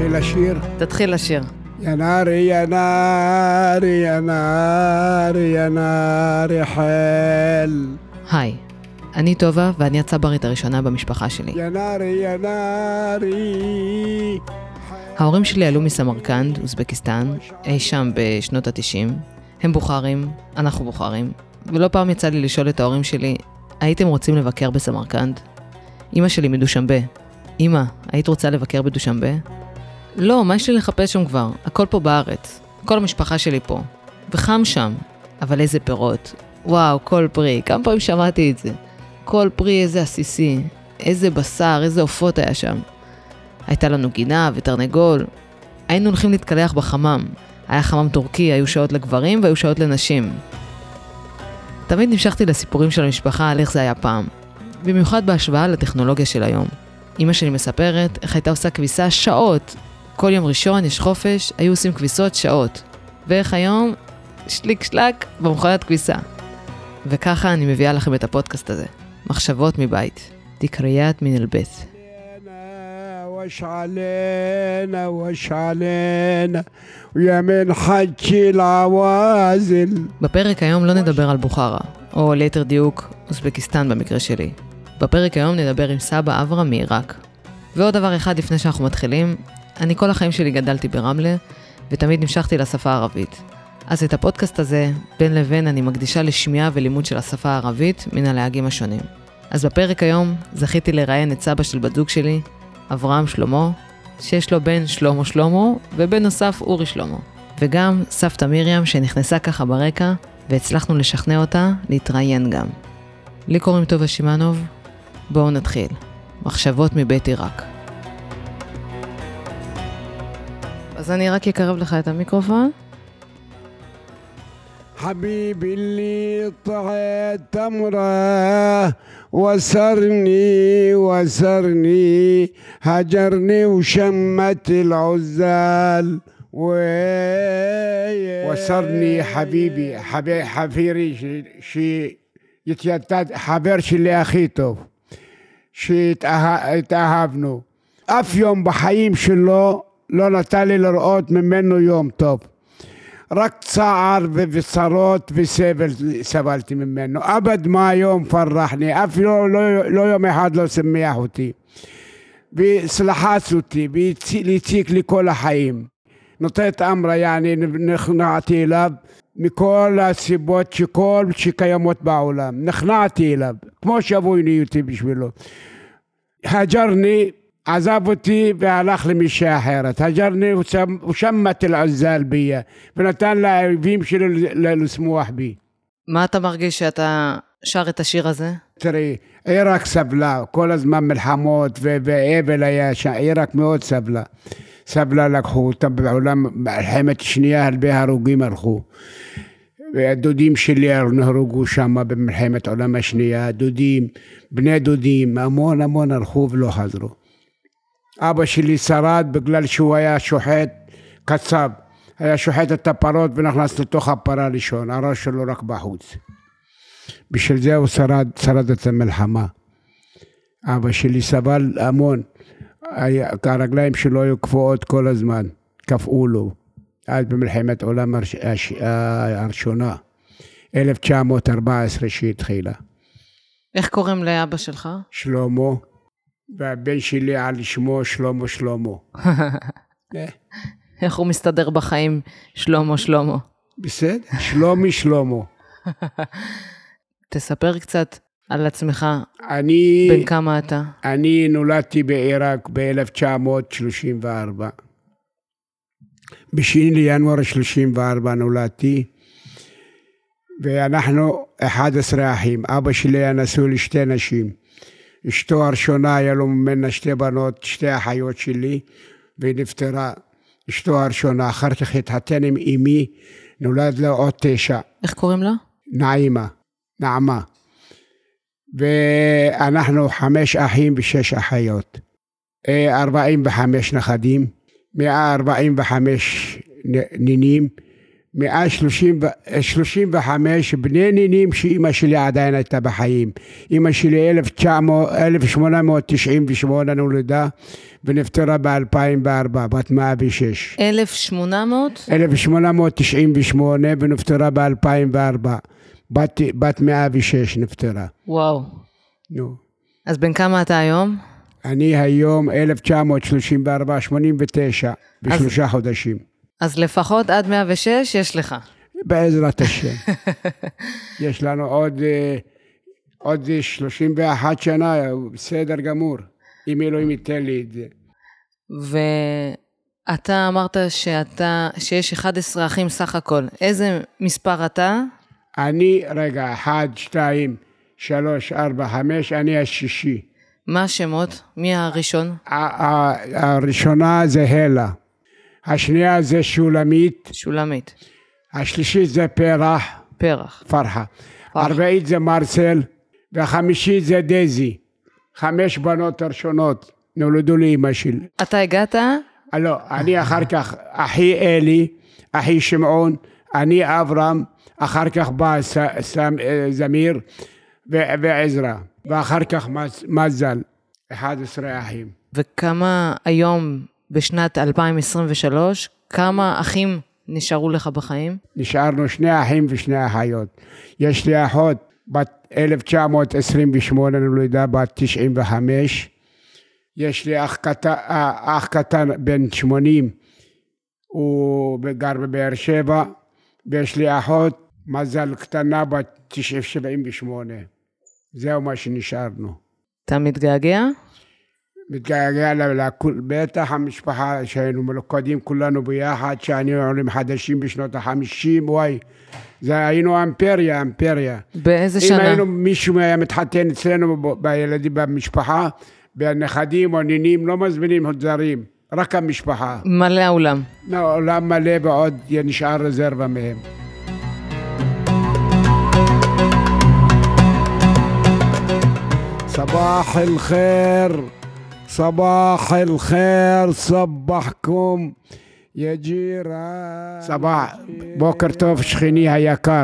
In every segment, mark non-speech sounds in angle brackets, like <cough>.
להתחיל לשיר? תתחיל לשיר. יא נארי, יא נארי, יא נארי, יא נארי חל. היי, אני טובה ואני הצברית הראשונה במשפחה שלי. יא נארי, יא נארי. ההורים שלי עלו מסמרקנד, אוזבקיסטן, אי שם בשנות ה-90. הם בוכרים, אנחנו בוכרים, ולא פעם יצא לי לשאול את ההורים שלי, הייתם רוצים לבקר בסמרקנד? אמא שלי מדושמבה. אמא, היית רוצה לבקר בדושמבה? לא, מה יש לי לחפש שם כבר? הכל פה בארץ. כל המשפחה שלי פה. וחם שם. אבל איזה פירות. וואו, כל פרי. כמה פעמים שמעתי את זה. כל פרי איזה עסיסי. איזה בשר, איזה עופות היה שם. הייתה לנו גינה ותרנגול. היינו הולכים להתקלח בחמם. היה חמם טורקי, היו שעות לגברים והיו שעות לנשים. תמיד נמשכתי לסיפורים של המשפחה על איך זה היה פעם. במיוחד בהשוואה לטכנולוגיה של היום. אמא שלי מספרת איך הייתה עושה כביסה שעות. כל יום ראשון יש חופש, היו עושים כביסות שעות. ואיך היום, שליק שלק במכונת כביסה. וככה אני מביאה לכם את הפודקאסט הזה. מחשבות מבית. דקריית מן אל-בית. وش علينا وش علينا ويا من حكي العوازل בפרק היום לא נדבר על בוכרה, או ליתר דיוק, אוזבקיסטן במקרה שלי. בפרק היום נדבר עם סבא אברהם מעיראק. ועוד דבר אחד לפני שאנחנו מתחילים, אני כל החיים שלי גדלתי ברמלה, ותמיד נמשכתי לשפה הערבית. אז את הפודקאסט הזה, בין לבין אני מקדישה לשמיעה ולימוד של השפה הערבית מן הלהגים השונים. אז בפרק היום זכיתי לראיין את סבא של בת זוג שלי, אברהם שלמה, שיש לו בן שלמה שלמה, ובן נוסף אורי שלמה. וגם סבתא מרים שנכנסה ככה ברקע, והצלחנו לשכנע אותה להתראיין גם. לי קוראים טובה שמאנוב, בואו נתחיל. מחשבות מבית עיראק. אז אני רק אקרב לך את המיקרופון. حبيبي اللي طعت تمره وسرني وسرني هجرني وشمت العزال وي- وسرني حبيبي حبي حفيري شي- شي يتيتد حبر شي اخي טוב שהתאהבנו אף יום בחיים שלו לא נתן לי לראות ממנו יום טוב רק צער וצרות וסבל סבלתי ממנו. אבד מה יום פרחני, אפילו לא, לא יום אחד לא שמח אותי. וסלחץ אותי, והציק לי כל החיים. נותנת אמרה, יעני, נכנעתי אליו מכל הסיבות שכל שקיימות בעולם. נכנעתי אליו, כמו שאבוי נהייתי בשבילו. הג'רני עזב אותי והלך למישה אחרת. הג'רני הוא שמט אל-עזל ביה, ונתן לאויבים שלו לשמוח בי. מה אתה מרגיש שאתה שר את השיר הזה? תראי, עיראק סבלה, כל הזמן מלחמות ואבל היה שם, עיראק מאוד סבלה. סבלה לקחו אותה בעולם, מלחמת שנייה הרבה הרוגים הלכו. והדודים שלי נהרגו שם במלחמת העולם השנייה, דודים, בני דודים, המון המון הלכו ולא חזרו. אבא שלי שרד בגלל שהוא היה שוחט קצב. היה שוחט את הפרות ונכנס לתוך הפרה לישון, הראש שלו רק בחוץ. בשביל זה הוא שרד, שרד את המלחמה. אבא שלי סבל המון. היה- הרגליים שלו היו קפואות כל הזמן, קפאו לו. אז במלחמת העולם הראשונה, 1914 שהתחילה. איך קוראים לאבא שלך? שלמה, והבן שלי על שמו שלמה שלמה. <laughs> <laughs> איך הוא מסתדר בחיים, שלמה שלמה? בסדר? שלומי שלמה. <laughs> תספר קצת על עצמך, אני, בן כמה אתה? אני נולדתי בעיראק ב-1934. ב-2 לינואר 34 נולדתי, ואנחנו 11 אחים. אבא שלי היה נשוי לשתי נשים. אשתו הראשונה היה לו ממנה שתי בנות, שתי אחיות שלי, והיא נפטרה. אשתו הראשונה, אחר כך התחתן עם אמי, נולד לה עוד תשע. איך קוראים לה? נעימה, נעמה. ואנחנו חמש אחים ושש אחיות. אה, 45 נכדים, 145 נ- נינים 135 בני נינים שאימא שלי עדיין הייתה בחיים. אימא שלי 1900 1898 נולדה ונפטרה ב-2004, בת 106. 1800? 1898 ונפטרה ב-2004. בת, בת 106 נפטרה. וואו. נו. אז בן כמה אתה היום? אני היום 1934, 89, בשלושה חודשים. אז לפחות עד 106 יש לך. בעזרת השם. <laughs> יש לנו עוד, אה, עוד 31 שנה, בסדר גמור, אם אלוהים ייתן לי את זה. ואתה אמרת שאתה, שיש 11 אחים סך הכל. איזה מספר אתה? אני, רגע, 1, 2, 3, 4, 5, אני השישי. מה השמות? מי הראשון? הראשונה זה הלה, השנייה זה שולמית, שולמית. השלישית זה פרח, פרח. פרחה, הרביעית זה מרסל, והחמישית זה דזי. חמש בנות ראשונות נולדו לאימא שלי. אתה הגעת? אה, לא, אני אחר כך, אחי אלי, אחי שמעון, אני אברהם, אחר כך בא ס, ס, זמיר ו- ועזרא, ואחר כך מז- מזל, 11 אחים. וכמה היום, בשנת 2023, כמה אחים נשארו לך בחיים? נשארנו שני אחים ושני אחיות. יש לי אחות בת 1928 נולדה בת 95. יש לי אח קטן, אח קטן בן 80, הוא גר בבאר שבע, ויש לי אחות מזל קטנה בת 78. זהו מה שנשארנו. אתה מתגעגע? מתגעגע ל- לכול, בטח המשפחה שהיינו מלוכדים כולנו ביחד, שהיינו עולים חדשים בשנות החמישים, וואי, זה היינו אימפריה, אימפריה. באיזה אם שנה? היינו, מישהו היה מתחתן אצלנו ב- בילדים במשפחה, בנכדים או נינים, לא מזמינים זרים, רק המשפחה. מלא האולם. לא, עולם מלא ועוד נשאר רזרבה מהם. صباح الخير صباح الخير صبحكم يا جيران صباح בוקר טוב שכני היקר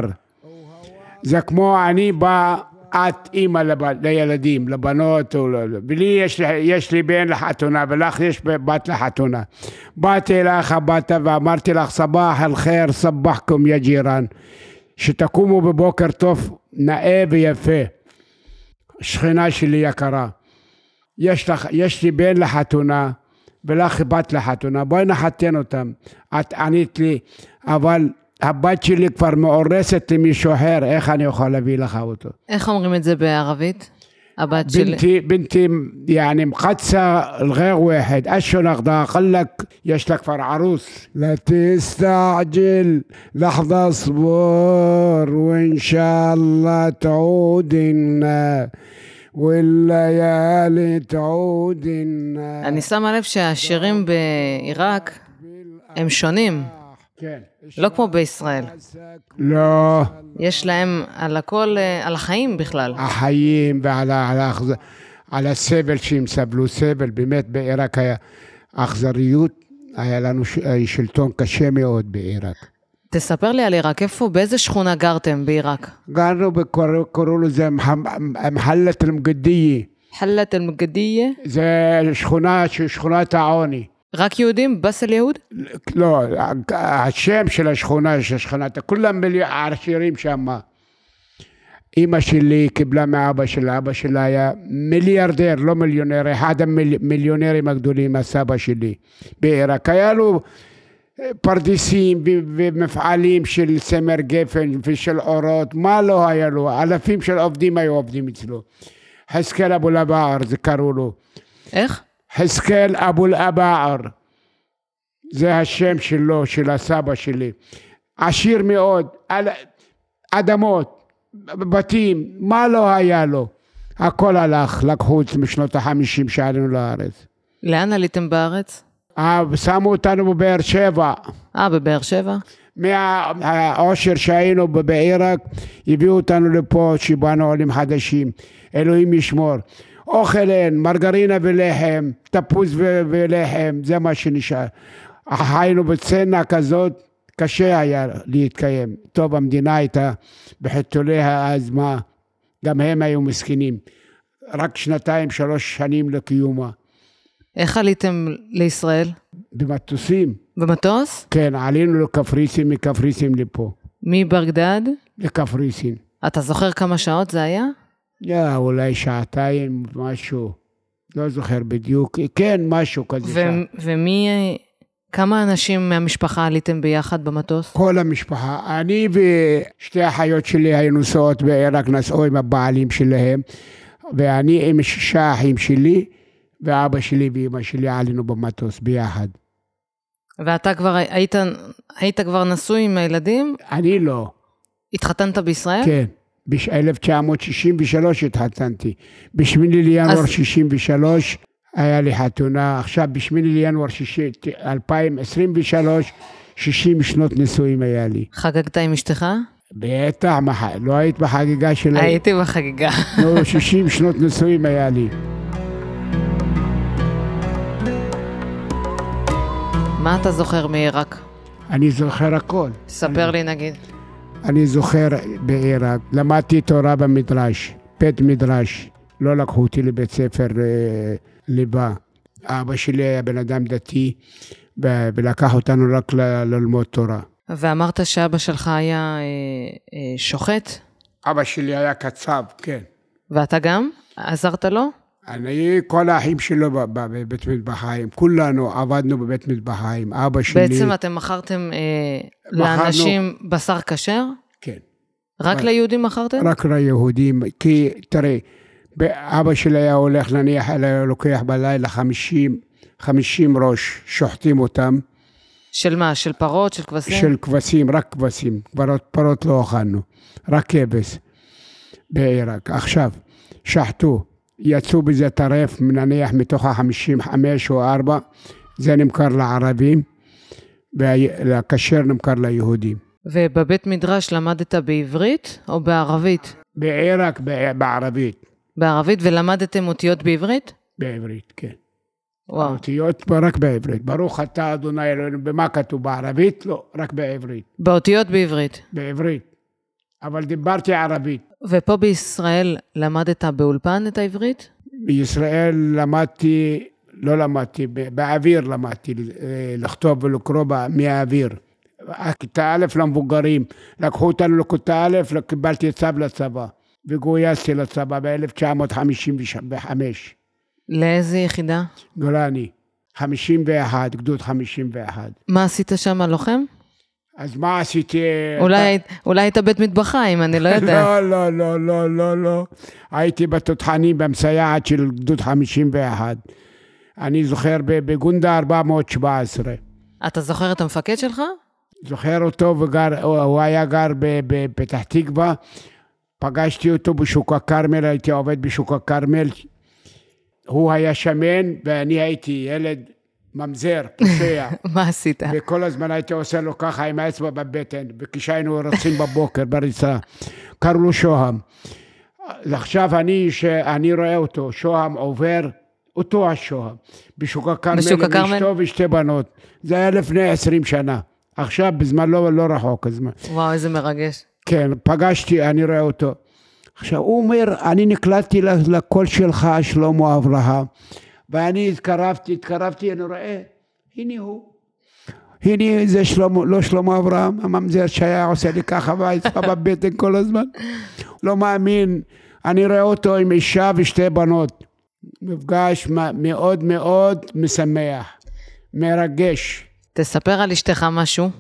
זה כמו אני בא את אימא לב, לילדים, לבנות, או ל- ולי יש, לי- יש לי בן לחתונה ולך יש בת לחתונה. באתי אליך הביתה ואמרתי לך סבח אל חיר סבחכם יא ג'ירן שתקומו בבוקר טוב נאה ויפה שכנה שלי יקרה, יש, לך, יש לי בן לחתונה ולך בת לחתונה, בואי נחתן אותם. את ענית לי, אבל הבת שלי כבר מאורסת למישהו אחר, איך אני יכול להביא לך אותו? איך אומרים את זה בערבית? הבת שלי. בנתי, בנתי, יעני מחצה אל-ג'יר ואחד, אשונך דאחלק, יש לה כבר ערוס. לתסתעג'ל, לחדה סבור, ואינשאללה תעודנה. אני שמה לב שהשירים בעיראק הם שונים. כן. לא כמו בישראל. לא. יש להם על הכל, על החיים בכלל. החיים ועל על, הסבל שהם סבלו סבל. באמת בעיראק היה אכזריות, היה לנו שלטון קשה מאוד בעיראק. תספר לי על עיראק, איפה, באיזה שכונה גרתם בעיראק? גרנו, קראו לזה מח- מחלת אל-מגדיה, חלת אל-מגדיה? זה שכונה, שכונת העוני. רק יהודים? בס אל יהוד? לא, השם של השכונה, של שכונת, כולם עשירים שם. אימא שלי קיבלה מאבא שלה, אבא שלה היה מיליארדר, לא מיליונר, אחד המיליונרים הגדולים, הסבא שלי בעיראק. היה לו פרדסים ו- ומפעלים של צמר גפן ושל אורות, מה לא היה לו? אלפים של עובדים היו עובדים אצלו. חזקאל אבו לבער, זה קראו לו. איך? חזקאל אבו אל-אבער, זה השם שלו, של הסבא שלי. עשיר מאוד, על אדמות, בתים, מה לא היה לו? הכל הלך, לקחו את זה משנות החמישים שעלינו לארץ. לאן עליתם בארץ? אה, שמו אותנו בבאר שבע. אה, בבאר שבע? מהעושר שהיינו בעיראק, הביאו אותנו לפה, שבאנו עולים חדשים. אלוהים ישמור. אוכל אין, מרגרינה ולחם, תפוז ו- ולחם, זה מה שנשאר. חיינו בצנע כזאת, קשה היה להתקיים. טוב, המדינה הייתה בחיתוליה אז מה, גם הם היו מסכנים. רק שנתיים, שלוש שנים לקיומה. איך עליתם לישראל? במטוסים, במטוס? כן, עלינו לקפריסין, מקפריסין לפה. מבגדד? לקפריסין. אתה זוכר כמה שעות זה היה? יא, אולי שעתיים, משהו. לא זוכר בדיוק. כן, משהו כזה. ו- ומי... כמה אנשים מהמשפחה עליתם ביחד במטוס? כל המשפחה. אני ושתי האחיות שלי היו נוסעות בעיראק, נסעו עם הבעלים שלהם, ואני עם שישה אחים שלי, ואבא שלי ואימא שלי עלינו במטוס ביחד. ואתה כבר היית, היית כבר נשוי עם הילדים? אני לא, התחתנת בישראל? כן. ב-1963 התחתנתי. ב-8 לינואר אז- 63 היה לי חתונה, עכשיו ב-8 לינואר 60 2023, 60 שנות נישואים היה לי. חגגת עם אשתך? בטח, לא היית בחגיגה של... הייתי בחגיגה. נו, 60 שנות נישואים היה לי. מה אתה זוכר מעיראק? אני זוכר הכל. ספר לי נגיד. אני זוכר בעיראק, למדתי תורה במדרש, בית מדרש. לא לקחו אותי לבית ספר אה, ליבה. אבא שלי היה בן אדם דתי, ולקח אותנו רק ללמוד תורה. ואמרת שאבא שלך היה אה, אה, שוחט, אבא שלי היה קצב, כן. ואתה גם? עזרת לו? אני, כל האחים שלו בבית מטבחיים, כולנו עבדנו בבית מטבחיים. אבא שלי... בעצם אתם מכרתם אה, לאנשים בשר כשר? כן. רק ליהודים מכרתם? רק ליהודים, כי תראה, אבא שלי היה הולך נניח, היה לוקח בלילה 50, 50 ראש, שוחטים אותם, של מה? של פרות? של כבשים? של כבשים, רק כבשים, פרות, פרות לא אכלנו, רק כבש בעיראק. עכשיו, שחטו, יצאו בזה טרף, נניח מתוך ה-55 או 4, זה נמכר לערבים, והכשר נמכר ליהודים. ובבית מדרש למדת בעברית או בערבית? בעיראק בערבית, בערבית ולמדתם אותיות בעברית? בעברית, כן. וואו. האותיות רק בעברית. ברוך אתה אדוני אלוהינו, במה כתוב? בערבית? לא, רק בעברית. באותיות בעברית. בעברית. אבל דיברתי ערבית. ופה בישראל למדת באולפן את העברית? בישראל למדתי, לא למדתי, באוויר למדתי אה, לכתוב ולקרוא מהאוויר. כיתה א' למבוגרים, לקחו אותנו לכיתה א', קיבלתי צו לצבא, וגויסתי לצבא ב-1955, לאיזה יחידה? גולני, 51, גדוד 51. מה עשית שם, לוחם? אז מה עשיתי? אולי היית- אולי היית בית מטבחיים, אני לא יודעת. <laughs> לא, לא, לא, לא, לא, לא. הייתי בתותחנים במסייעת של גדוד 51. אני זוכר בגונדה 417. אתה זוכר את המפקד שלך? זוכר אותו וגר, הוא היה גר בפתח תקווה. פגשתי אותו בשוק הכרמל, הייתי עובד בשוק הכרמל. הוא היה שמן ואני הייתי ילד ממזר, פושע. <laughs> מה עשית? וכל הזמן הייתי עושה לו ככה עם האצבע בבטן, וכשהיינו רצים בבוקר בריצה. קראו לו שוהם. עכשיו אני, שאני רואה אותו, שוהם עובר, אותו השוהם, בשוק הכרמל, בשוק עם הכרמל? אשתו ושתי בנות. זה היה לפני עשרים שנה. עכשיו, בזמן לא, לא רחוק הזמן. וואו, איזה מרגש. כן, פגשתי, אני רואה אותו. עכשיו, הוא אומר, אני נקלטתי לקול שלך, שלמה אברהם, ואני התקרבתי, התקרבתי, אני רואה, הנה הוא. הנה זה שלמה, לא שלמה אברהם, הממזר שהיה עושה לי ככה והאצבע <laughs> בבטן כל הזמן. לא מאמין, אני רואה אותו עם אישה ושתי בנות. מפגש מאוד מאוד משמח, מרגש. תספר על אשתך משהו.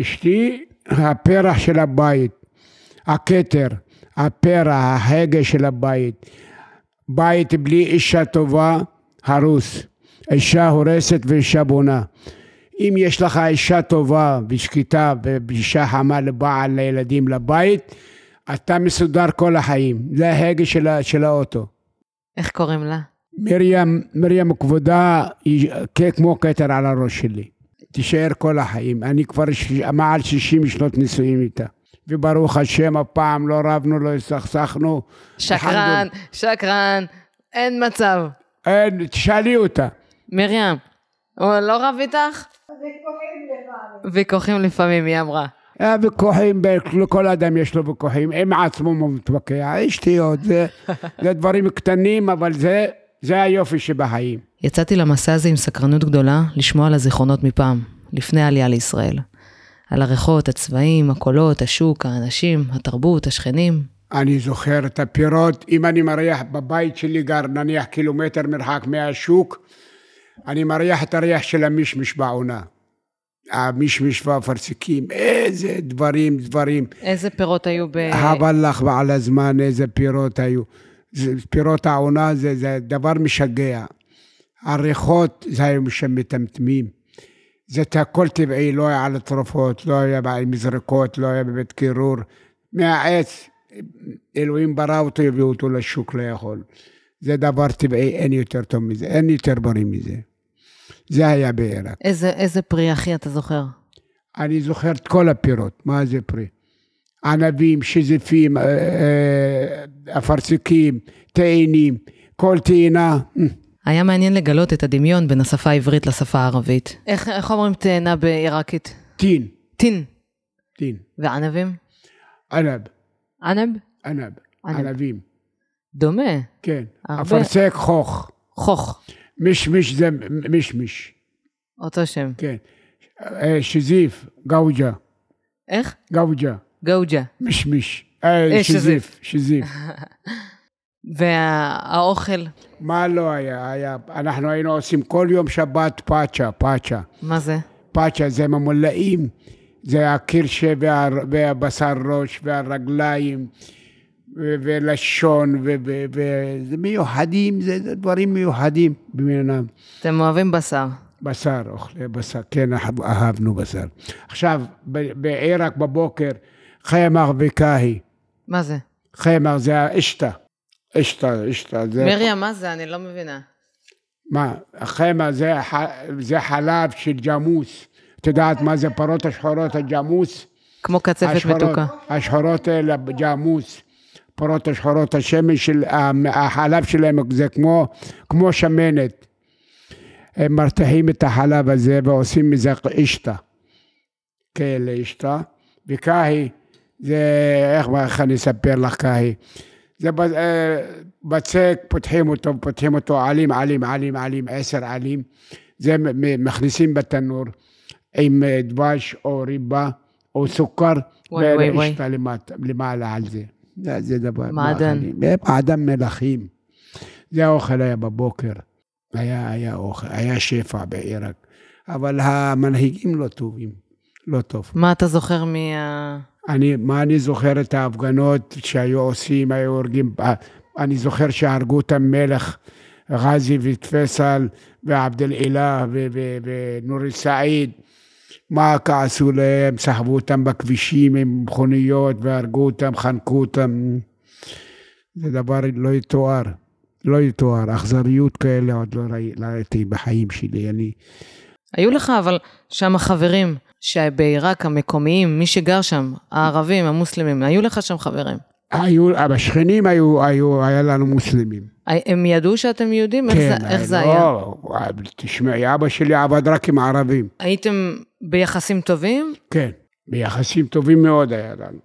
אשתי, הפרח של הבית, הכתר, הפרח, ההגה של הבית. בית בלי אישה טובה, הרוס. אישה הורסת ואישה בונה. אם יש לך אישה טובה ושקטה ואישה חמה לבעל, לילדים, לבית, אתה מסודר כל החיים. זה ההגה של, של האוטו. איך קוראים לה? מרים, מרים כבודה היא כמו כתר על הראש שלי. תישאר כל החיים. אני כבר מעל 60 שנות נישואים איתה. וברוך השם, אף פעם לא רבנו, לא הסתכסכנו. שקרן, שקרן, אין מצב. אין, תשאלי אותה. מרים, הוא לא רב איתך? ויכוחים לפעמים, היא אמרה. היה ויכוחים, ב- לכל אדם יש לו ויכוחים, עם עצמו הוא מתווכח, שטויות, זה, <laughs> זה דברים קטנים, אבל זה, זה היופי שבחיים. יצאתי למסע הזה עם סקרנות גדולה לשמוע על הזיכרונות מפעם, לפני העלייה לישראל. על הריחות, הצבעים, הקולות, השוק, האנשים, התרבות, השכנים. אני זוכר את הפירות, אם אני מריח בבית שלי גר נניח קילומטר מרחק מהשוק, אני מריח את הריח של המשמש בעונה. המשמש והאפרסקים, איזה דברים, דברים. איזה פירות היו ב... חבל לך ועל הזמן איזה פירות היו. פירות העונה זה, זה דבר משגע. הריחות זה היו שם מטמטמים. זה הכל טבעי, לא היה על התרופות, לא היה מזרקות, לא היה בבית קירור. מהעץ, אלוהים ברא אותו, הביאו אותו לשוק לאכול. זה דבר טבעי, אין יותר טוב מזה, אין יותר בריא מזה. זה היה בעיראק. איזה, איזה פרי אחי אתה זוכר? אני זוכר את כל הפירות, מה זה פרי? ענבים, שזיפים, אה, אה, אפרסקים, תאנים, כל תאנה. היה מעניין לגלות את הדמיון בין השפה העברית לשפה הערבית. איך, איך אומרים תאנה בעיראקית? טין, טין. טין, וענבים? ענב, ענב? ענב, ענב. ענבים, דומה. כן. הרבה. אפרסק חוך, חוך. מישמיש זה מישמיש, אותו שם. כן. אה, שזיף, גאוג'ה, איך? גאוג'ה, גאוג'ה. מישמיש. אה, אה, שזיף, שזיף. <laughs> והאוכל, מה לא היה? היה, אנחנו היינו עושים כל יום שבת פאצ'ה, פאצ'ה. מה זה? פאצ'ה זה ממולאים, זה הקירשה וה, והבשר ראש והרגליים ולשון, וזה מיוחדים, זה דברים מיוחדים במינם. אתם אוהבים בשר. בשר, אוכלי בשר, כן, אהב- אהבנו בשר. עכשיו, ב- בעיראק בבוקר, חמר וקאהי. מה זה? חמר זה האשתה. אשתה, אשתה, זה... מריה, מה זה? אני לא מבינה. מה, החמר זה, זה חלב של ג'מוס. את יודעת מה זה פרות השחורות, הג'מוס? כמו קצפת השחורות, מתוקה. השחורות האלה בג'מוס, פרות השחורות, השמן של, החלב שלהם זה כמו, כמו שמנת. הם מרתיחים את החלב הזה ועושים מזה אשתה. כאלה אשתה. וקאהי, זה, איך, איך אני אספר לך קאהי? זה אה, בצק, פותחים אותו, פותחים אותו עלים, עלים, עלים, עלים, עשר עלים. זה מכניסים בתנור עם אה, דבש או ריבה או סוכר. ואשתה למטה- למעלה על זה. זה, זה דבר, מעדן. אה, מעדן מלכים. זה האוכל היה בבוקר. היה, היה אוכל, היה שפע בעיראק. אבל המנהיגים לא טובים, לא טוב. מה אתה זוכר מה... אני, מה אני זוכר את ההפגנות שהיו עושים, היו הורגים, אני זוכר שהרגו את המלך ג'אזי ופסל ועבד אל-אילה ו- ונורי סעיד. מה כעסו להם, סחבו אותם בכבישים עם מכוניות והרגו אותם, חנקו אותם. זה דבר לא יתואר, לא יתואר. אכזריות כאלה עוד לא לא ראיתי בחיים שלי. אני, היו לך אבל שם חברים שבעיראק המקומיים, מי שגר שם, הערבים, המוסלמים, היו לך שם חברים. היו, השכנים היו, היו, היה לנו מוסלמים. הם ידעו שאתם יהודים? איך זה- איך זה היה? לא, תשמעי, אבא שלי עבד רק עם ערבים. הייתם ביחסים טובים? כן, ביחסים טובים מאוד היה לנו.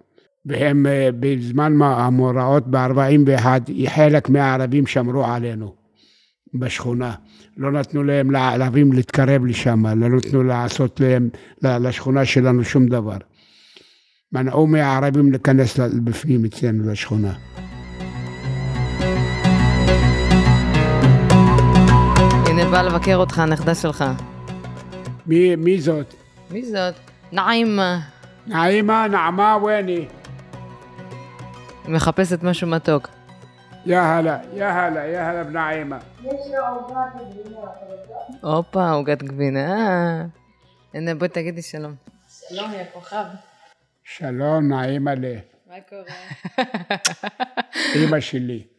והם אה, בזמן המאורעות ב-41, חלק מהערבים שמרו עלינו בשכונה. לא נתנו להם לערבים להתקרב לשם, לא נתנו לעשות להם, לשכונה שלנו שום דבר. מנעו מהערבים להיכנס בפנים אצלנו לשכונה. בא לבקר אותך, הנכדה שלך. מי, מי זאת? מי זאת? נעימה. נעימה, נעמה, וויני. מחפשת משהו מתוק. יא הלה, יא הלה, יא הלה בנעימה. הופה, עוגת גבינה. הנה, בואי תגידי שלום. שלום, יא כוכב. שלום, נעימה ל... מה קורה? אימא שלי.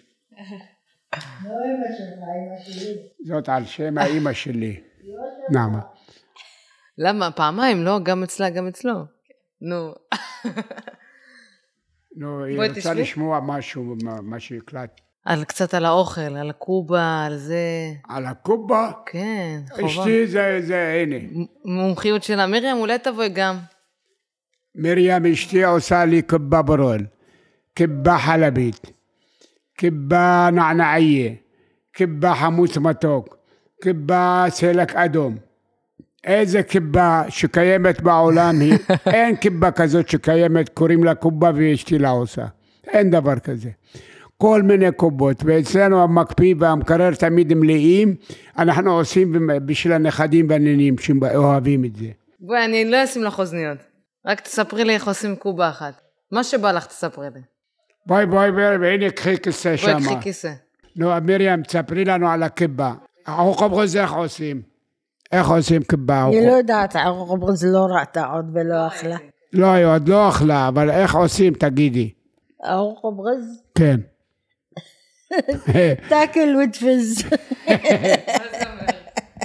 זאת על שם האימא שלי. נעמה. למה? פעמיים, לא? גם אצלה, גם אצלו. נו. נו, היא רוצה. לשמוע משהו, מה- שהקלט. על קצת על האוכל, על הקובה, על זה. על הקובה, כן, חובה. אשתי זה, זה, הנה. מומחיות שלה. מרים, אולי תבואי גם. מרים אשתי עושה לי קבה ברול, קבה חלבית, קבה נענעייה, קבה חמוץ מתוק, קבה סלק אדום. איזה קבה שקיימת בעולם היא, <laughs> אין קבה כזאת שקיימת, קוראים לה קובה ואשתי לה עושה. אין דבר כזה. כל מיני קובות, ואצלנו המקפיא והמקרר תמיד מלאים, אנחנו עושים בשביל הנכדים והנינים שאוהבים את זה. בואי, אני לא אשים לך אוזניות. רק תספרי לי איך עושים קובה אחת. מה שבא לך, תספרי לי. בואי בואי בואי, והנה קחי כיסא שם. בואי קחי כיסא. נו, מרים, תספרי לנו על הקיבה. ערוך אברוז איך עושים? איך עושים קיבה? אני לא יודעת, ערוך אברוז לא ראתה עוד ולא אכלה. לא, היא עוד לא אכלה, אבל איך עושים, תגידי. ערוך אברוז? כן. טאקל וטפיז. מה تاكل وتفز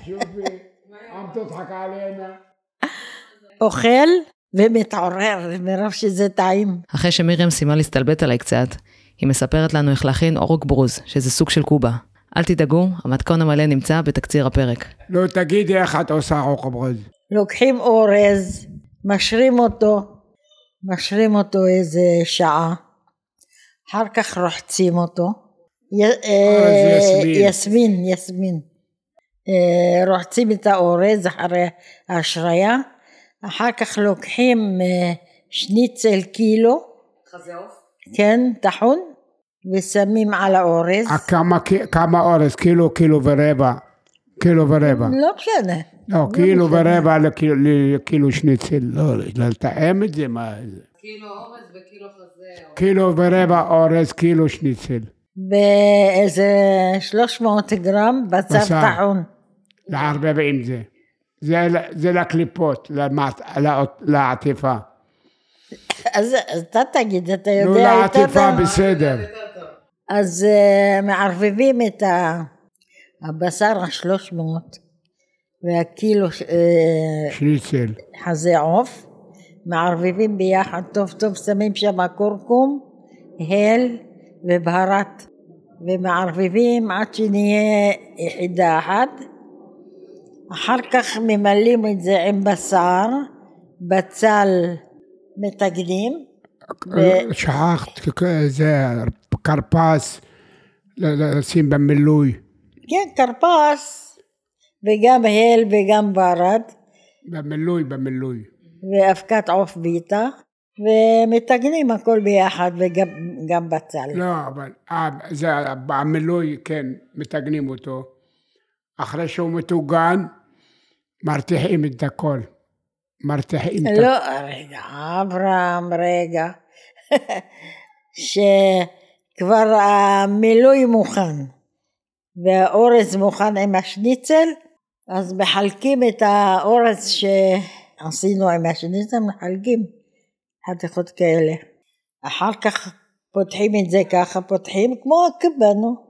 شوفي عم تضحك עלינו. אוכל ומתעורר מרוב שזה טעים. אחרי שמרים סיימה להסתלבט עליי קצת, היא מספרת לנו איך להכין אורק ברוז, שזה סוג של קובה. אל תדאגו, המתכון המלא נמצא בתקציר הפרק. נו, תגידי איך את עושה חברוז. לוקחים אורז, משרים אותו, משרים אותו איזה שעה, אחר כך רוחצים אותו. י- אה, יסמין. יסמין, יסמין. אה, רוחצים את האורז אחרי ההשריה, אחר כך לוקחים אה, שניצל קילו, חזה עוף? כן, טחון, ושמים על האורז. אה, כמה כמה אורז? קילו, קילו ורבע. קילו ורבע. לא משנה. לא, קילו ורבע לקילו- לקילו שניצל. לא, לתאם את זה, מה זה? קילו אורז וקילו חזה. קילו ורבע אורז, קילו שניצל. באיזה 300 גרם בצר. טחון. לערבב עם זה. זה, זה לקליפות, למעט- לעטיפה. אז אתה תגיד, אתה נו, יודע יותר לעטיפה. בסדר. אז אה, מערבבים את ה- הבשר השלוש מאות והקילו אה, שניצל. חזה עוף, מערבבים ביחד טוב טוב, שמים שם כורכום, הל ובהרת, ומערבבים עד שנהיה יחידה אחת. אחר כך ממלאים את זה עם בשר, בצל מטגנים, ו- שכחת, זה כרפס, לשים במילוי. כן, כרפס, וגם הל וגם ברד, במילוי, במילוי. ואבקת עוף ביטה, ומטגנים הכל ביחד, וגם גם בצל. לא, אבל אה, זה במילוי, כן, מטגנים אותו. אחרי שהוא מטוגן, מרתיחים את הכל. מרתיחים את לא, רגע, אברהם, רגע. <laughs> שכבר המילוי מוכן, והאורז מוכן עם השניצל, אז מחלקים את האורז שעשינו עם השניצל, מחלקים חתיכות כאלה. אחר כך פותחים את זה ככה, פותחים כמו קיבלנו,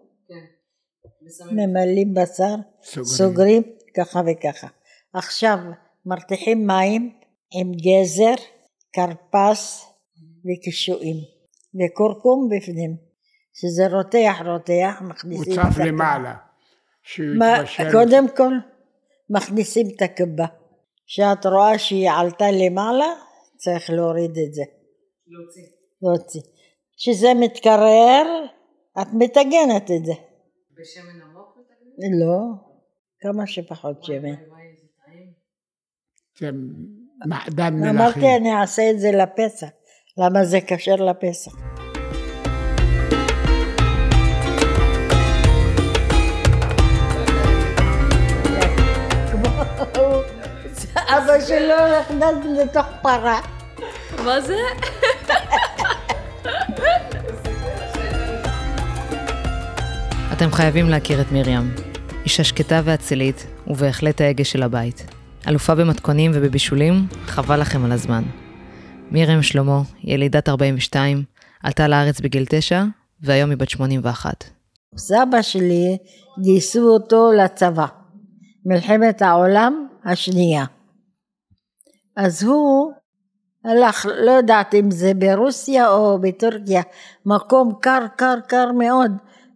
ממלאים בשר, סוגרים. סוגרים ככה וככה. עכשיו מרתיחים מים עם גזר, כרפס וקישואים וכורכום בפנים. שזה רותח רותח, מכניסים את הקיבה. למעלה. שהוא מה-. קודם כל מכניסים את הקיבה. כשאת רואה שהיא עלתה למעלה, צריך להוריד את זה. להוציא. להוציא. כשזה מתקרר, את מטגנת את זה. בשמן עמוק לא, כמה שפחות שמן. זה מעדן מלאכים. אמרתי אני אעשה את זה לפסח, למה זה כשר לפסח. אבא שלו נכנס לתוך פרה. מה זה? אתם חייבים להכיר את מרים. אישה שקטה ואצילית, ובהחלט ההגה של הבית. אלופה במתכונים ובבישולים, חבל לכם על הזמן. מרים שלמה, ילידת 42, עלתה לארץ בגיל 9, והיום היא בת 81. סבא שלי גייסו אותו לצבא, מלחמת העולם השנייה. אז הוא הלך, לא יודעת אם זה ברוסיה או בטורקיה, מקום קר קר קר מאוד,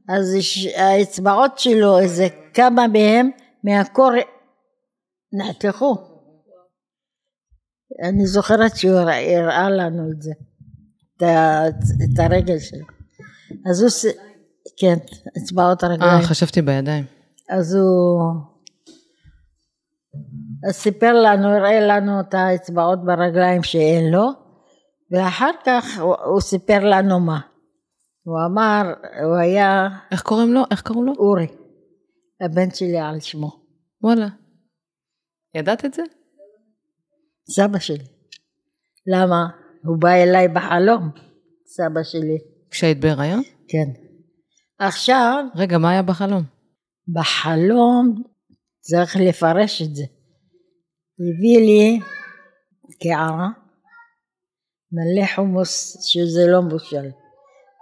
אז האצבעות שלו, איזה כמה מהם מהקור נחתכו. אני זוכרת שהוא הראה לנו את זה, את, הרגל שלו. אז הוא, כן, אצבעות הרגליים. אה, חשבתי בידיים. אז הוא אז סיפר לנו, הראה לנו את האצבעות ברגליים שאין לו, ואחר כך הוא, הוא סיפר לנו מה. הוא אמר, הוא היה איך קוראים לו? איך קראו לו? אורי, הבן שלי על שמו, וואלה. ידעת את זה? סבא שלי. למה? הוא בא אליי בחלום, סבא שלי. כשהיית בהיריון? כן. עכשיו, רגע, מה היה בחלום? בחלום צריך לפרש את זה. הביא לי קערה, מלא חומוס שזה לא מבושל,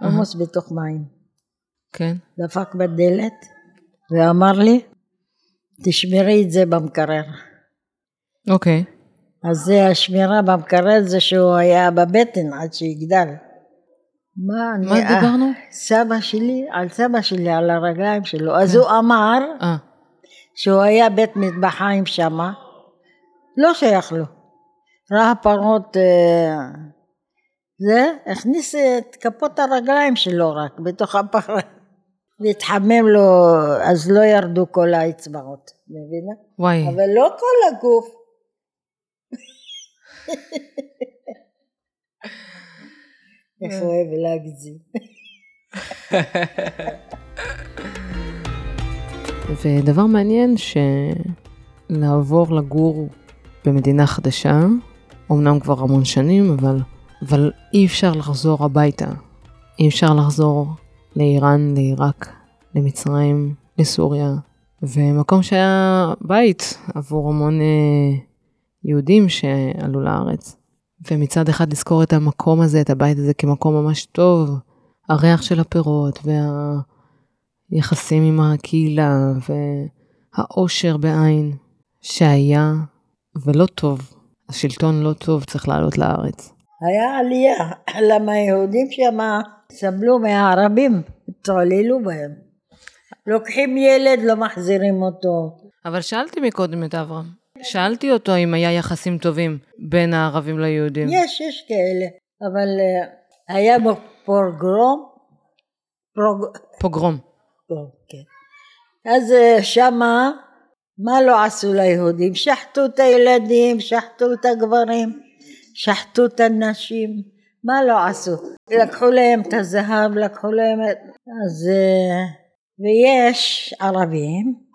חומוס בתוך מים. כן. דפק בדלת ואמר לי, תשמרי את זה במקרר. אוקיי. אז זה השמירה במקרר זה שהוא היה בבטן עד שיגדל. מה, אני, מה דיברנו? סבא שלי, על סבא שלי, על הרגליים שלו. אז הוא אמר, אה, שהוא היה בית מטבחיים שמה, לא שייך לו. ראה פרות, אה, זה, הכניס את כפות הרגליים שלו רק בתוך הפרה. והתחמם לו, אז לא ירדו כל האצבעות, מבינה? וואי. אבל לא כל הגוף. <laughs> איך אוהב להגזים. <laughs> ודבר מעניין שלעבור לגור במדינה חדשה, אמנם כבר המון שנים, אבל, אבל אי אפשר לחזור הביתה. אי אפשר לחזור לאיראן, לעיראק, למצרים, לסוריה, ומקום שהיה בית עבור המון אה, יהודים שעלו לארץ. ומצד אחד לזכור את המקום הזה, את הבית הזה כמקום ממש טוב, הריח של הפירות וה... יחסים עם הקהילה והאושר בעין שהיה ולא טוב, השלטון לא טוב, צריך לעלות לארץ. היה עלייה, למה היהודים שם סבלו מהערבים, התעללו בהם. לוקחים ילד, לא מחזירים אותו. אבל שאלתי מקודם את אברהם, שאלתי אותו אם היה יחסים טובים בין הערבים ליהודים. יש, יש כאלה, אבל אה, היה פרוגרום, פרוג... פוגרום. כן. אז אה, שמה, מה לא עשו ליהודים? שחטו את הילדים, שחטו את הגברים, שחטו את הנשים, מה לא עשו? לקחו להם את הזהב, לקחו להם את... אז... אה, ויש ערבים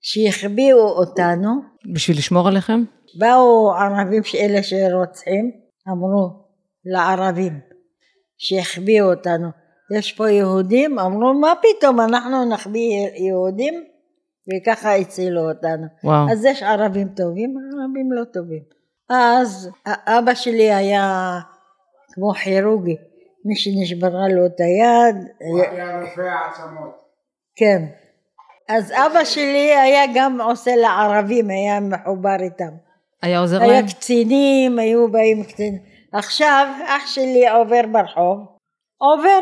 שהחביאו אותנו, בשביל לשמור עליכם? באו ערבים אלה שרוצחים, אמרו לערבים שהחביאו אותנו, יש פה יהודים, אמרו מה פתאום אנחנו נחביא יהודים וככה הצילו אותנו. וואו. אז יש ערבים טובים, ערבים לא טובים. אז אבא שלי היה כמו כירורגי, מי שנשברה לו את היד, היה רופא עצמות. כן. אז אבא שלי היה גם עושה לערבים, היה מחובר איתם. היה עוזר היה להם? קצינים, היו באים קצינים. עכשיו אח שלי עובר ברחוב, עובר,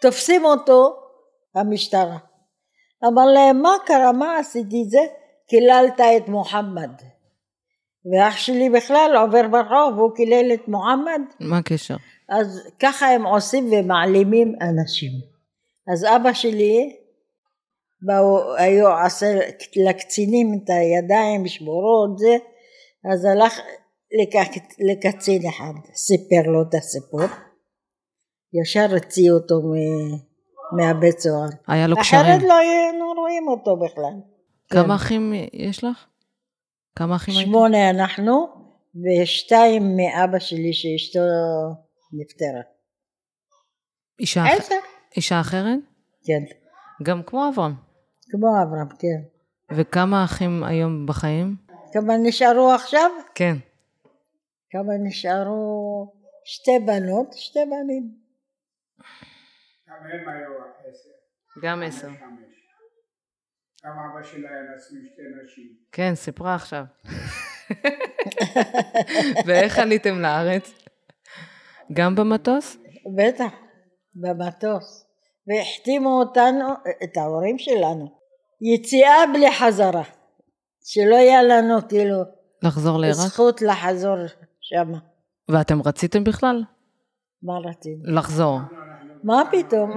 תופסים אותו המשטרה. אמר להם מה קרה, מה עשיתי את זה? קיללת את מוחמד. ואח שלי בכלל עובר ברחוב, הוא קילל את מוחמד. מה הקשר? אז ככה הם עושים ומעלימים אנשים. אז אבא שלי, באו, היו עושה לקצינים את הידיים שבורות זה, אז הלך לקח, לקצין אחד, סיפר לו את הסיפור, ישר הציעו אותו מ- מהבית סוהר. היה לו אחרת קשרים. לא היינו רואים אותו בכלל. כמה כן. אחים יש לך? כמה אחים הייתם? שמונה אנחנו, ושתיים מאבא שלי שאשתו נפטרה. אישה, אח- עשר. אישה אחרת? כן, גם כמו אברהם. כמו אברהם, כן. וכמה אחים היום בחיים? כמה נשארו עכשיו? כן. כמה נשארו? שתי בנות, שתי בנים. גם הם היו עשר, גם עשר. גם אבא שלה היה נשוי עם שתי נשים. כן, סיפרה עכשיו. ואיך עליתם לארץ? גם במטוס? בטח, במטוס. והחתימו אותנו, את ההורים שלנו, יציאה בלי חזרה. שלא יהיה לנו כאילו לחזור לעיראק? זכות לחזור שם. ואתם רציתם בכלל? מה רצינו? לחזור. מה פתאום?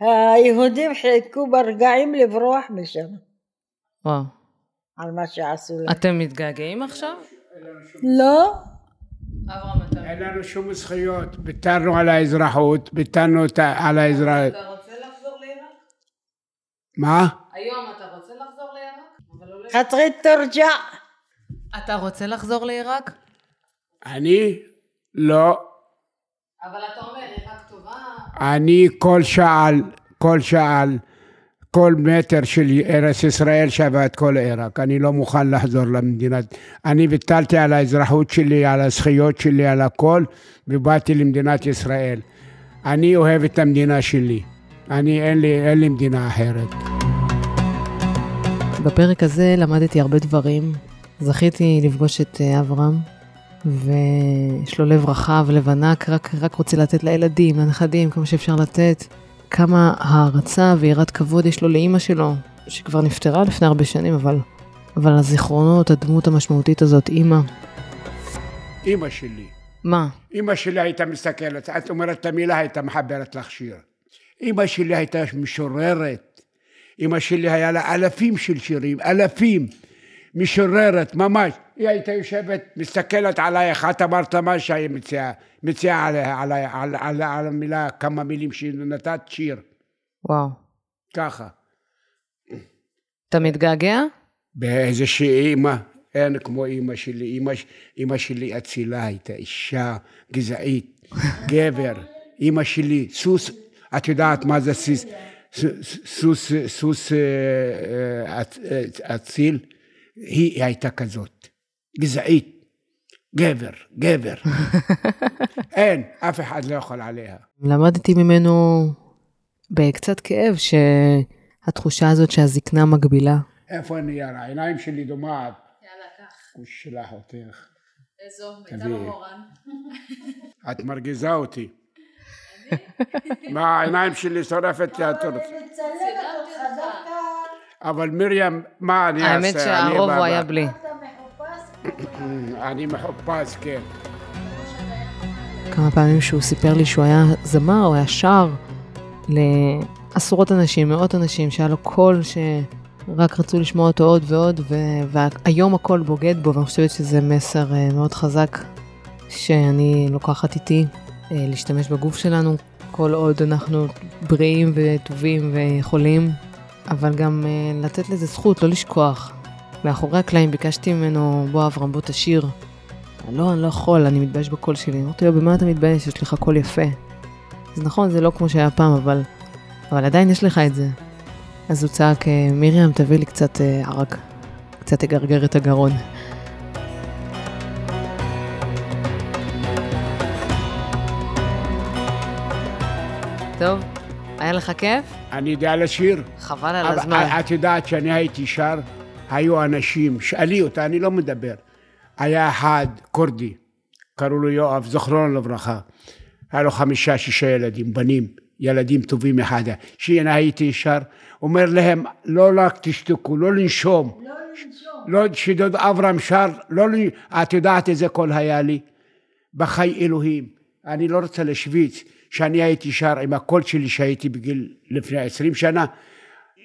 היהודים חיכו ברגעים לברוח משם, וואו. על מה שעשו להם. אתם מתגעגעים עכשיו? לא, אתה... אין לנו שום זכויות, ויתרנו על האזרחות, ויתרנו על האזרח... רוצה לחזור לעיראק? מה? היום אתה רוצה לחזור לעיראק? לא... חתרית תורג'ע. אתה רוצה לחזור לעיראק? אני? לא. אבל אתה אומר, עיראק טובה. אני כל שעל, כל שעל, כל מטר של ארץ ישראל שווה את כל עיראק. אני לא מוכן לחזור למדינה. אני ויתרתי על האזרחות שלי, על הזכויות שלי, על הכל, ובאתי למדינת ישראל. אני אוהב את המדינה שלי. אני, אין לי, אין לי מדינה אחרת. בפרק הזה למדתי הרבה דברים. זכיתי לפגוש את אה, אברהם, ויש לו לב רחב, לב ענק, רק, רק רוצה לתת לילדים, לנכדים, כמה שאפשר לתת. כמה הערצה ויראת כבוד יש לו לאימא שלו, שכבר נפטרה לפני הרבה שנים, אבל, אבל הזיכרונות, הדמות המשמעותית הזאת, אימא. אימא שלי. מה? אימא שלי הייתה מסתכלת, את אומרת את המילה, הייתה מחברת לך שיר. אימא שלי הייתה משוררת. אימא שלי היה לה אלפים של שירים, אלפים. משוררת, ממש. היא הייתה יושבת, מסתכלת עלייך, את אמרת מה שהיא מציעה, מציעה עליה, עליה, על, על, על המילה, כמה מילים שנתת שיר. וואו. ככה. אתה מתגעגע? באיזושהי אימא, אין כמו אימא שלי. אימא, אימא שלי אצילה הייתה, אישה גזעית, גבר. אימא שלי, סוס, את יודעת מה זה סיס, סוס, סוס אה, אה, אה, אציל? היא הייתה כזאת, גזעית. גבר, גבר. <laughs> אין, אף אחד לא יכול עליה. למדתי ממנו בקצת כאב שהתחושה הזאת שהזקנה מגבילה. איפה הנייר? העיניים שלי דומעת. יאללה, קח. הוא שלח אותך. איזו, תביאי. מורן. את מרגיזה אותי. <laughs> מה, העיניים שלי שורפת לי התור. אבל מרים, מה אני אעשה? האמת אני שהרוב הוא היה בלי. <clears throat> אני מחופש, כן. כמה פעמים שהוא סיפר לי שהוא היה זמר, הוא היה שר לעשרות אנשים, מאות אנשים, שהיה לו קול שרק רצו לשמוע אותו עוד ועוד, ו- והיום הכל בוגד בו, ואני חושבת שזה מסר אה, מאוד חזק שאני לוקחת איתי, להשתמש בגוף שלנו, כל עוד אנחנו בריאים וטובים ויכולים, אבל גם אה, לתת לזה זכות, לא לשכוח. מאחורי הקלעים ביקשתי ממנו, בוא אברהם, בוא תשיר. לא, אני לא יכול, אני מתבייש בקול שלי. אמרתי לו, במה אתה מתבייש? יש לך קול יפה. אז נכון, זה לא כמו שהיה פעם, אבל, אבל עדיין יש לך את זה. אז הוא צעק, "אה, מרים, תביא לי קצת אה, ערק. קצת תגרגר את הגרון. טוב, היה לך כיף? אני יודע לשיר. חבל על אבל הזמן. את יודעת שאני הייתי שר, היו אנשים, שאלי אותה, אני לא מדבר. היה אחד, כורדי, קראו לו יואב, זכרונו לברכה. היה לו חמישה, שישה ילדים, בנים, ילדים טובים אחד. כשאני הייתי שר, אומר להם, לא רק תשתקו, לא לנשום. לא לנשום. לא, שדוד אברהם שר, לא לנשום. את יודעת איזה קול היה לי? בחי אלוהים. אני לא רוצה להשוויץ, שאני הייתי שר עם הקול שלי שהייתי בגיל לפני עשרים שנה,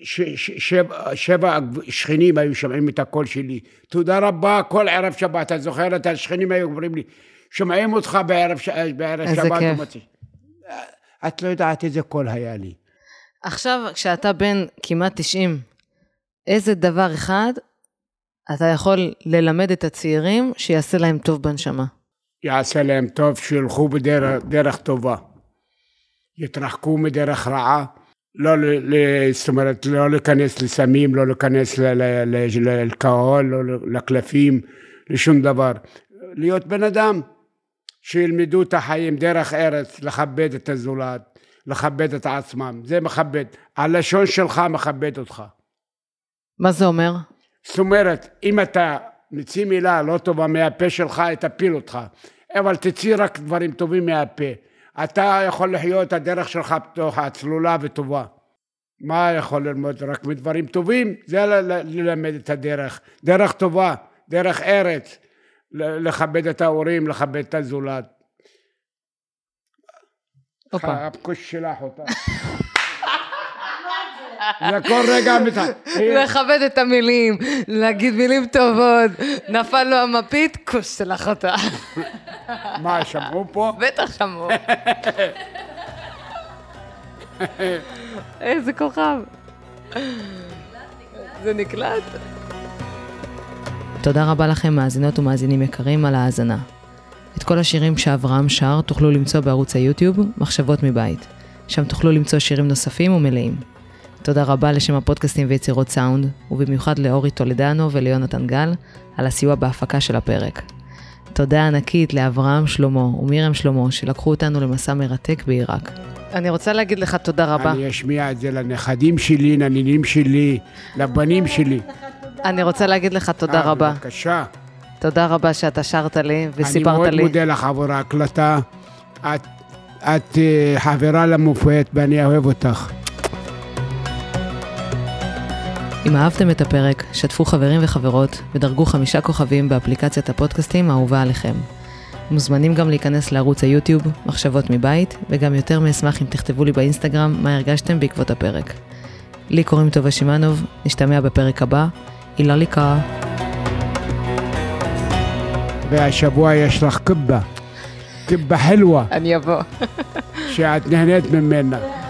ש, ש, שבע, שבע שכנים היו שומעים את הקול שלי. תודה רבה, כל ערב שבת, אתה זוכר את השכנים היו אומרים לי, שומעים אותך בערב, ש- בערב איזה שבת. כיף. ומצ- את לא יודעת איזה קול היה לי. עכשיו, כשאתה בן כמעט 90, איזה דבר אחד אתה יכול ללמד את הצעירים שיעשה להם טוב בנשמה? יעשה להם טוב, שילכו בדרך דרך טובה. יתרחקו מדרך רעה, לא, זאת אומרת, לא להיכנס לסמים, לא להיכנס לאלכוהול, לא לקלפים, לשום דבר. להיות בן אדם, שילמדו את החיים דרך ארץ, לכבד את הזולת, לכבד את עצמם, זה מכבד. הלשון שלך מכבד אותך. מה זה אומר? זאת אומרת, אם אתה מוציא מילה לא טובה מהפה שלך, היא תפיל אותך. אבל תוציא רק דברים טובים מהפה. אתה יכול לחיות, הדרך שלך פתוחה, צלולה וטובה. מה יכול ללמוד? רק מדברים טובים? זה ללמד את הדרך. דרך טובה, דרך ארץ. לכבד את ההורים, לכבד את הזולת. הפקוש שלח אותה. זה כל רגע מת... <laughs> לכבד את המילים, להגיד מילים טובות. נפל לו המפית, כוס שלח אותה. <laughs> מה, שמעו פה? בטח שמעו. איזה כוכב. זה נקלט? תודה רבה לכם, מאזינות ומאזינים יקרים, על ההאזנה. את כל השירים שאברהם שר תוכלו למצוא בערוץ היוטיוב, מחשבות מבית. שם תוכלו למצוא שירים נוספים ומלאים. תודה רבה לשם הפודקאסטים ויצירות סאונד, ובמיוחד לאורי טולדנו וליונתן גל, על הסיוע בהפקה של הפרק. תודה ענקית לאברהם שלמה ומירם שלמה, שלקחו אותנו למסע מרתק בעיראק. אני רוצה להגיד לך תודה רבה. אני אשמיע את זה לנכדים שלי, לנינים שלי, לבנים שלי. אני רוצה להגיד לך תודה אה, רבה. בבקשה. תודה רבה שאתה שרת לי אני וסיפרת מאוד לי. מודה לך עבור ההקלטה. את, את אה, חברה למופת ואני אוהב אותך. אם אהבתם את הפרק, שתפו חברים וחברות ודרגו חמישה כוכבים באפליקציית הפודקאסטים האהובה עליכם. מוזמנים גם להיכנס לערוץ היוטיוב, מחשבות מבית, וגם יותר מאשמח אם תכתבו לי באינסטגרם מה הרגשתם בעקבות הפרק. לי קוראים טובה שמאנוב, נשתמע בפרק הבא. הילה ליקה. והשבוע יש לך קבה. קבה חלווה, אני אבוא. שאת נהנית ממנה.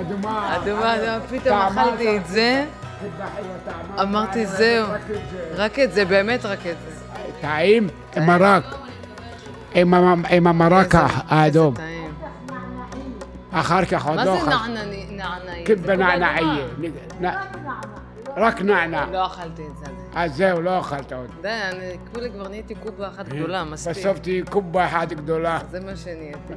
אדומה. אדומה, פתאום אכלתי את זה. אמרתי זהו. רק את זה. באמת רק את זה. טעים? עם מרק. עם המ- עם המרק האדום. אחר כך עוד מה לא זה אכל. נענעי? נענעי? קבה זה נענעייה. נ- רק נענע. לא אכלתי את זה. אז זהו, לא אכלת עוד. די, אני כולי כבר נהייתי קובה אחת גדולה, מספיק. בסוף תהיי קובה אחת גדולה. זה מה שנהייתי.